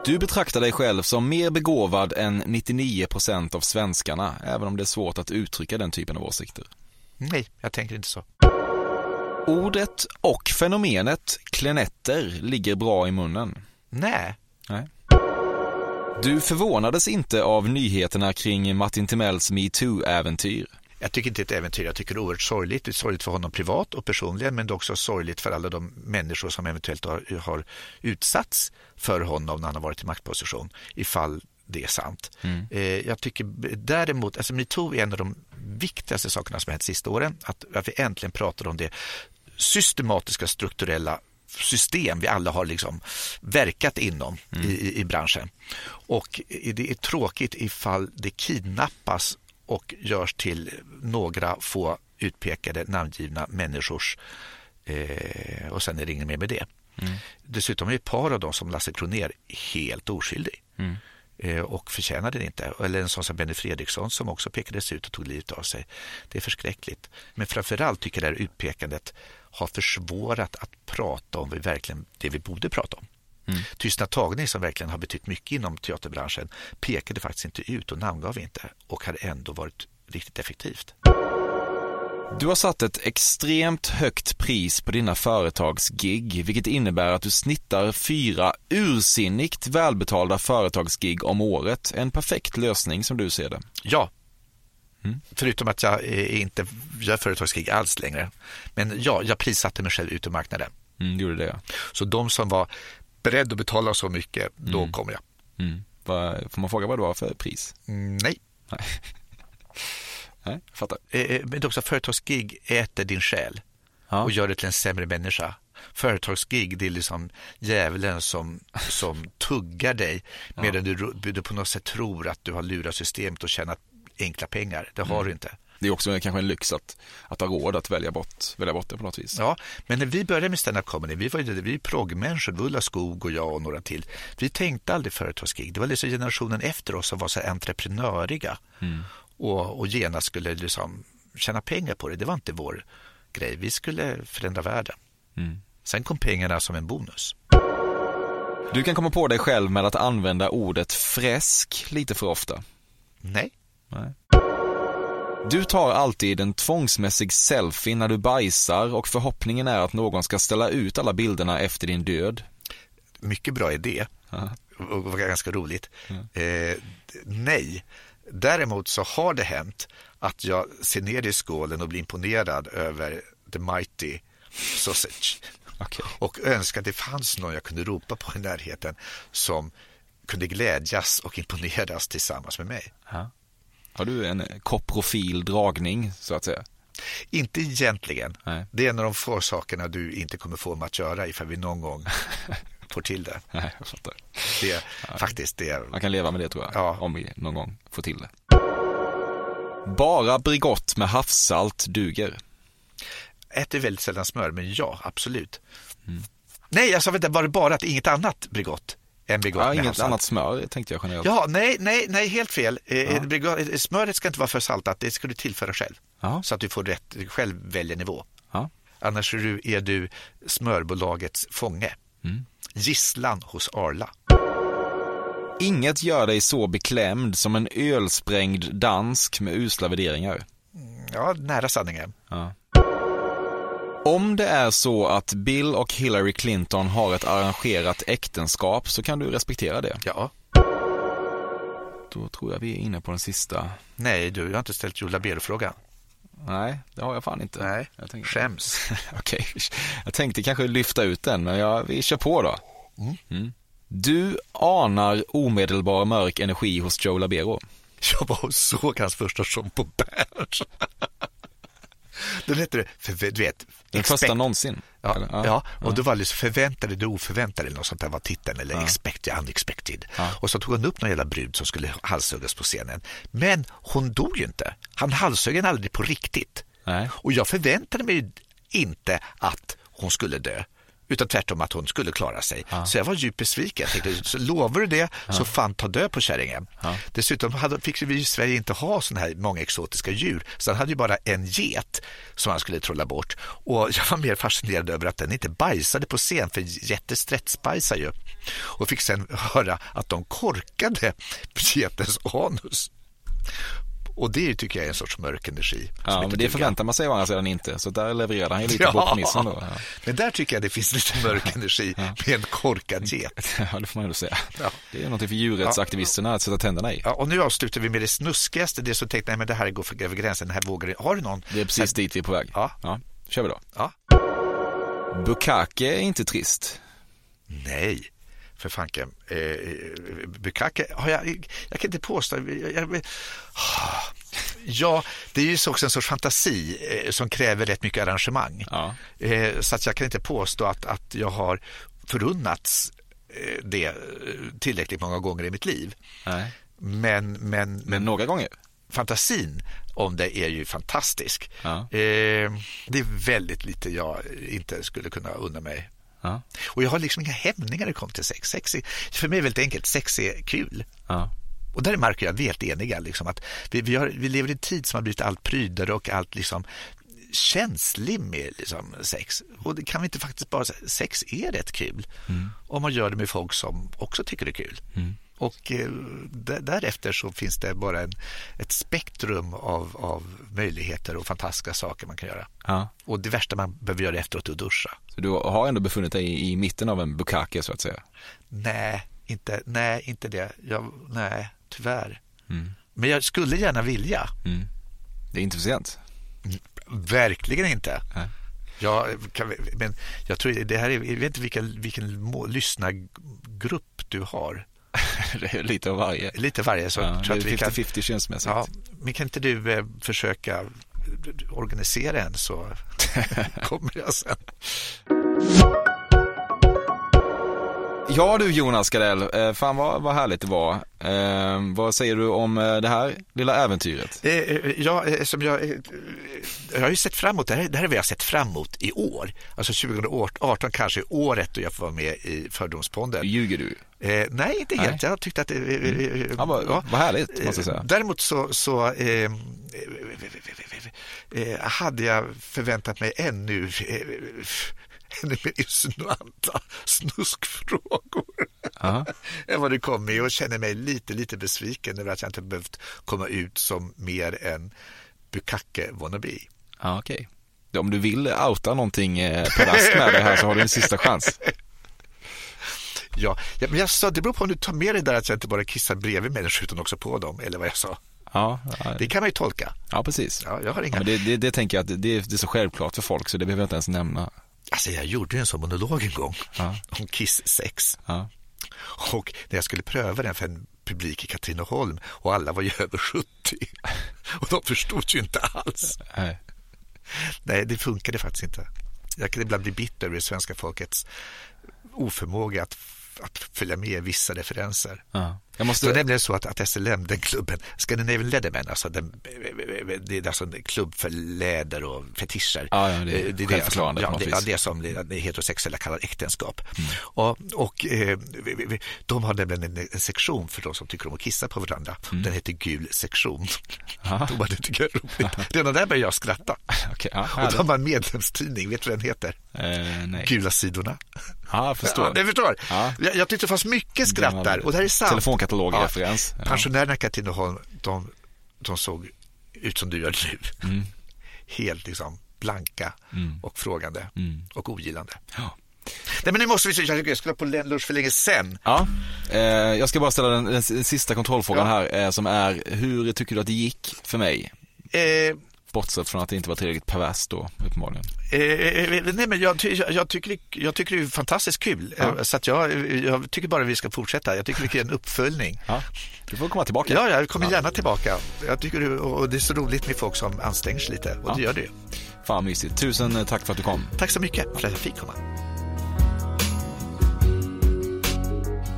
Du betraktar dig själv som mer begåvad än 99% av svenskarna, även om det är svårt att uttrycka den typen av åsikter. Nej, jag tänker inte så. Ordet och fenomenet klenetter ligger bra i munnen. Nej, Du förvånades inte av nyheterna kring Martin Timells metoo-äventyr. Jag tycker inte det är ett äventyr, jag tycker det är oerhört sorgligt. Det är sorgligt för honom privat och personligen men det är också sorgligt för alla de människor som eventuellt har, har utsatts för honom när han har varit i maktposition ifall det är sant. Eh, jag tycker däremot, alltså metoo är en av de viktigaste sakerna som har hänt sista åren. Att, att vi äntligen pratar om det systematiska strukturella system vi alla har liksom verkat inom i, i, i branschen. Och det är tråkigt ifall det kidnappas och görs till några få utpekade namngivna människors eh, och sen är det inget mer med det. Mm. Dessutom är ett par av dem som Lasse Kroner helt oskyldig mm. eh, och förtjänade det inte. Eller en sån som Benny Fredriksson som också pekades ut och tog livet av sig. Det är förskräckligt. Men framförallt tycker jag det här utpekandet har försvårat att prata om vi verkligen, det vi borde prata om. Mm. Tystnad tagning som verkligen har betytt mycket inom teaterbranschen pekade faktiskt inte ut och namngav inte och hade ändå varit riktigt effektivt. Du har satt ett extremt högt pris på dina företagsgig, vilket innebär att du snittar fyra ursinnigt välbetalda företagsgig om året. En perfekt lösning som du ser det. Ja. Mm. Förutom att jag inte gör företagsgig alls längre. Men ja, jag prissatte mig själv ut ur marknaden. Mm, gjorde det ja. Så de som var beredda att betala så mycket, då mm. kommer jag. Mm. Får man fråga vad du har för pris? Mm, nej. nej. (laughs) Nej, jag fattar. Eh, eh, men också företagsgig äter din själ ja. och gör dig till en sämre människa. Företagsgig, det är liksom djävulen som, som tuggar dig (laughs) ja. medan du, du på något sätt tror att du har lurat systemet och tjänat enkla pengar. Det har mm. du inte. Det är också kanske en lyx att, att ha råd att välja bort, välja bort det på något vis. Ja, men när vi började med stand-up comedy, vi var ju vi proggmänniskor, Ulla Skog och jag och några till. Vi tänkte aldrig företagsgig. Det var liksom generationen efter oss som var så entreprenöriga. Mm och, och genast skulle liksom tjäna pengar på det. Det var inte vår grej. Vi skulle förändra världen. Mm. Sen kom pengarna som en bonus. Du kan komma på dig själv med att använda ordet fräsk lite för ofta. Nej. Nej. Du tar alltid en tvångsmässig selfie när du bajsar och förhoppningen är att någon ska ställa ut alla bilderna efter din död. Mycket bra idé. Och var ganska roligt. Eh, nej, Däremot så har det hänt att jag ser ner i skålen och blir imponerad över the mighty sausage. Okay. Och önskar att det fanns någon jag kunde ropa på i närheten som kunde glädjas och imponeras tillsammans med mig. Ha. Har du en koprofil dragning så att säga? Inte egentligen. Nej. Det är en av de få sakerna du inte kommer få mig att göra ifall vi någon gång (laughs) får till det. Nej, jag fattar. Det, ja. faktiskt, det. Man kan leva med det tror jag, ja. om vi någon gång får till det. Bara Bregott med havssalt duger. Äter väldigt sällan smör, men ja, absolut. Mm. Nej, alltså vänta, var det bara att inget annat Bregott? En Bregott ja, inget annat smör tänkte jag generellt. Ja, nej, nej, nej, helt fel. Eh, ja. Bregott, smöret ska inte vara för saltat, det ska du tillföra själv. Ja. Så att du får rätt, själv välja nivå. Ja. Annars är du, är du smörbolagets fånge. Mm. Gisslan hos Arla. Inget gör dig så beklämd som en ölsprängd dansk med usla värderingar. Mm, ja, nära sanningen. Ja. Om det är så att Bill och Hillary Clinton har ett arrangerat äktenskap så kan du respektera det. Ja. Då tror jag vi är inne på den sista. Nej, du har inte ställt Joe Labero-frågan. Nej, det har jag fan inte. Nej, jag tänkte... skäms. (laughs) Okej, jag tänkte kanske lyfta ut den, men jag, vi kör på då. Mm. Mm. Du anar omedelbar mörk energi hos Joe Labero. Jag var och såg hans första show på Berns. Den hette det, för, du vet. Den expect. första någonsin. Ja, ja, ja, och ja. då var det förväntade, det oförväntade eller något sånt där var titeln, eller ja. expected, unexpected. Ja. Och så tog han upp någon jävla brud som skulle halshuggas på scenen. Men hon dog ju inte. Han halshögg henne aldrig på riktigt. Nej. Och jag förväntade mig inte att hon skulle dö utan tvärtom att hon skulle klara sig. Ja. Så jag var djupt besviken. Jag tänkte, så lovar du det ja. så fan ta död på kärringen. Ja. Dessutom hade, fick vi i Sverige inte ha sådana här många exotiska djur. Så han hade ju bara en get som han skulle trolla bort. Och jag var mer fascinerad över att den inte bajsade på scen, för getter sträcksbajsar ju. Och fick sen höra att de korkade getens anus. Och det tycker jag är en sorts mörk energi. Ja, men det förväntar man sig å andra sidan inte. Så där levererade han ju lite ja, på premissen då. Ja. Men där tycker jag det finns lite mörk energi ja. med en korkad get. (laughs) Ja, det får man ju säga. Ja. Det är någonting för djurrättsaktivisterna att sätta tänderna i. Ja, och nu avslutar vi med det snuskigaste, det som tänkte, nej men det här går för, över gränsen, den här vågar Har du någon? Det är precis dit vi är på väg. Ja. ja. Kör vi då. Ja. Bukake är inte trist. Nej. För fanken. Eh, Bukake har jag, jag kan inte påstå. Jag, jag, ja, det är ju också en sorts fantasi eh, som kräver rätt mycket arrangemang. Ja. Eh, så att jag kan inte påstå att, att jag har förunnats eh, det tillräckligt många gånger i mitt liv. Nej. Men, men, Men några gånger. fantasin om det är ju fantastisk. Ja. Eh, det är väldigt lite jag inte skulle kunna unna mig. Ja. Och jag har liksom inga hämningar när det kommer till sex. sex är, för mig är det väldigt enkelt, sex är kul. Ja. Och där är Mark och jag helt eniga. Liksom, att vi, vi, har, vi lever i en tid som har blivit allt prydare och allt liksom, känslig med liksom, sex. Och det kan vi inte faktiskt bara säga, sex är rätt kul. Om man gör det med folk som också tycker det är kul. Och eh, därefter så finns det bara en, ett spektrum av, av möjligheter och fantastiska saker man kan göra. Ja. Och det värsta man behöver göra efteråt är att duscha. Så du har ändå befunnit dig i, i mitten av en bukake så att säga. Nej, inte, nej, inte det. Jag, nej, tyvärr. Mm. Men jag skulle gärna vilja. Det är inte för sent. Verkligen inte. Nej. Ja, kan, men jag tror det här är, jag vet inte vilken, vilken må, lyssnargrupp du har. (laughs) lite av varje. Lite varje. Så Ja, jag det tror är att vi kan, 50-50 könsmässigt. ja, men kan inte du eh, försöka organisera en så (laughs) kommer jag sen. Ja du Jonas Gardell, eh, fan vad, vad härligt det var. Eh, vad säger du om eh, det här lilla äventyret? Eh, eh, Ja, som jag, jag har ju sett fram emot, det här, det här är vad jag har sett fram emot i år. Alltså 2018 kanske är året då jag får vara med i Fördomspodden. Ljuger du? Eh, nej, inte Nej. helt. Jag tyckte att... eh, eh, Ja, vad, vad härligt måste jag säga. Däremot så, så hade jag förväntat mig ännu, ännu mer insinuanta snuskfrågor Ja. än (laughs) vad det kom med och känner mig lite, lite besviken över att jag inte behövt komma ut som mer än Bukake wannabe. Ja, okej. Om du vill outa någonting eh, på rask med det här så har du en sista chans. (laughs) Ja, ja, men jag sa, det beror på om du tar med dig där att jag inte bara kissar bredvid människor utan också på dem, eller vad jag sa. Ja, ja, Det kan man ju tolka. ja precis. Ja, jag har Ja, inga... men det, det, det tänker jag att det, det är så självklart för folk så det behöver jag inte ens nämna. Alltså jag gjorde ju en sån monolog en gång Ja. om kisssex. Ja. Och när jag skulle pröva den för en publik i Katrineholm och alla var ju (laughs) över 70 och de förstod ju inte alls. Nej. Nej, det funkade faktiskt inte. Jag kan ibland bli bitter över det svenska folkets oförmåga att, att följa med vissa referenser. Ja. Jag Det måste... var nämligen så att, att SLM, den klubben, Scandinavian Leatherman, alltså den, det är alltså en klubb för läder och fetischer. Ja, ja, det är Eh, självförklarande ja, på något det. Mm. ja, det som det heterosexuella kallar äktenskap. Och, och eh, de har nämligen en, sektion för de som tycker om att kissa på varandra. Mm. Den heter Gul sektion. Aha. (laughs) De bara, det tycker jag är roligt. Redan där började jag skratta. (laughs) Okej, ja, Och de har en medlemstidning, vet du vad den heter? Eh, nej. Gula sidorna. Ja, jag förstår. Ja, det förstår. Ja. Jag, jag tyckte det fanns mycket skratt där och det här är sant. Telefonkatalogreferens. Ja. Pensionärerna i Katrineholm, de, de såg ut som du gör nu. Mm. (laughs) Helt liksom blanka och frågande och ogillande. Ja. Nej, men nu måste vi, jag skulle på lunch för länge sen. Ja, eh, jag ska bara ställa den, den sista kontrollfrågan Ja. här eh, som är hur tycker du att det gick för mig? Eh, Bortsett från att det inte var tillräckligt perverst då, uppenbarligen. Eh, eh, nej, men jag, jag, jag, tycker, det- jag tycker det är fantastiskt kul. Ja. Eh, Så att jag, jag tycker bara vi ska fortsätta. Jag tycker det är en uppföljning. Ja, du får komma tillbaka. Ja, jag kommer gärna tillbaka. Jag tycker det, och det är så roligt med folk som anstränger sig lite. Och Ja. det gör det. Fan mysigt. Tusen eh, tack för att du kom. Tack så mycket för att jag fick komma.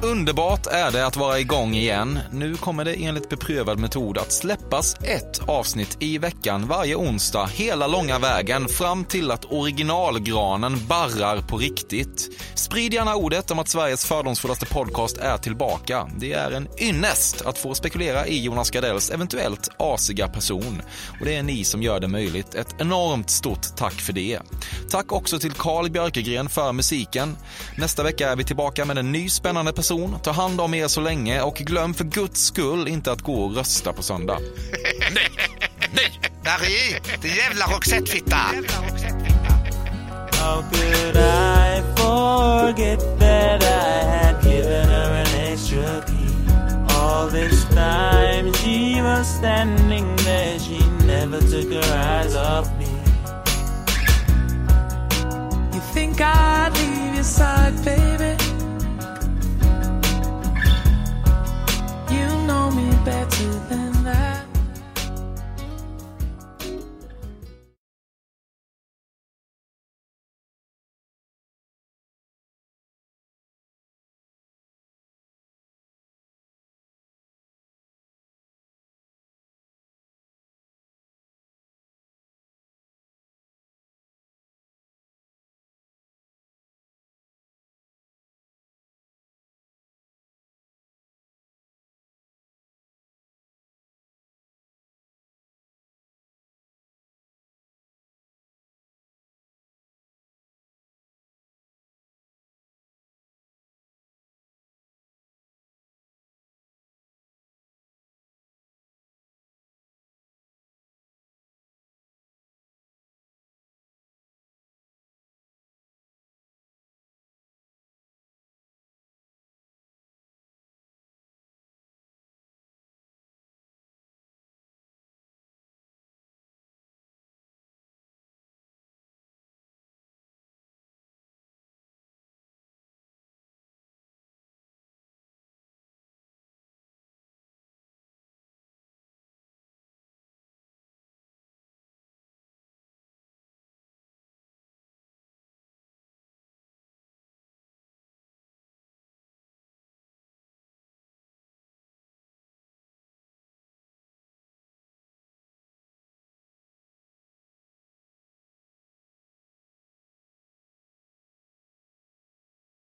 Underbart är det att vara igång igen. Nu kommer det enligt beprövad metod att släppas ett avsnitt i veckan varje onsdag hela långa vägen fram till att originalgranen barrar på riktigt. Sprid gärna ordet om att Sveriges fördomsfullaste podcast är tillbaka. Det är en ynnest att få spekulera i Jonas Gardells eventuellt asiga person. Och det är ni som gör det möjligt. Ett enormt stort tack för det. Tack också till Carl Björkegren för musiken. Nästa vecka är vi tillbaka med en ny spännande person. Ta hand om er så länge och glöm för guds skull inte att gå och rösta på söndag. (laughs) Nej! Marie! Din jävla Roxette-fitta! How could I forget that I had given her an extra key? All this time she was standing there, she never took her eyes off me. You think I me better than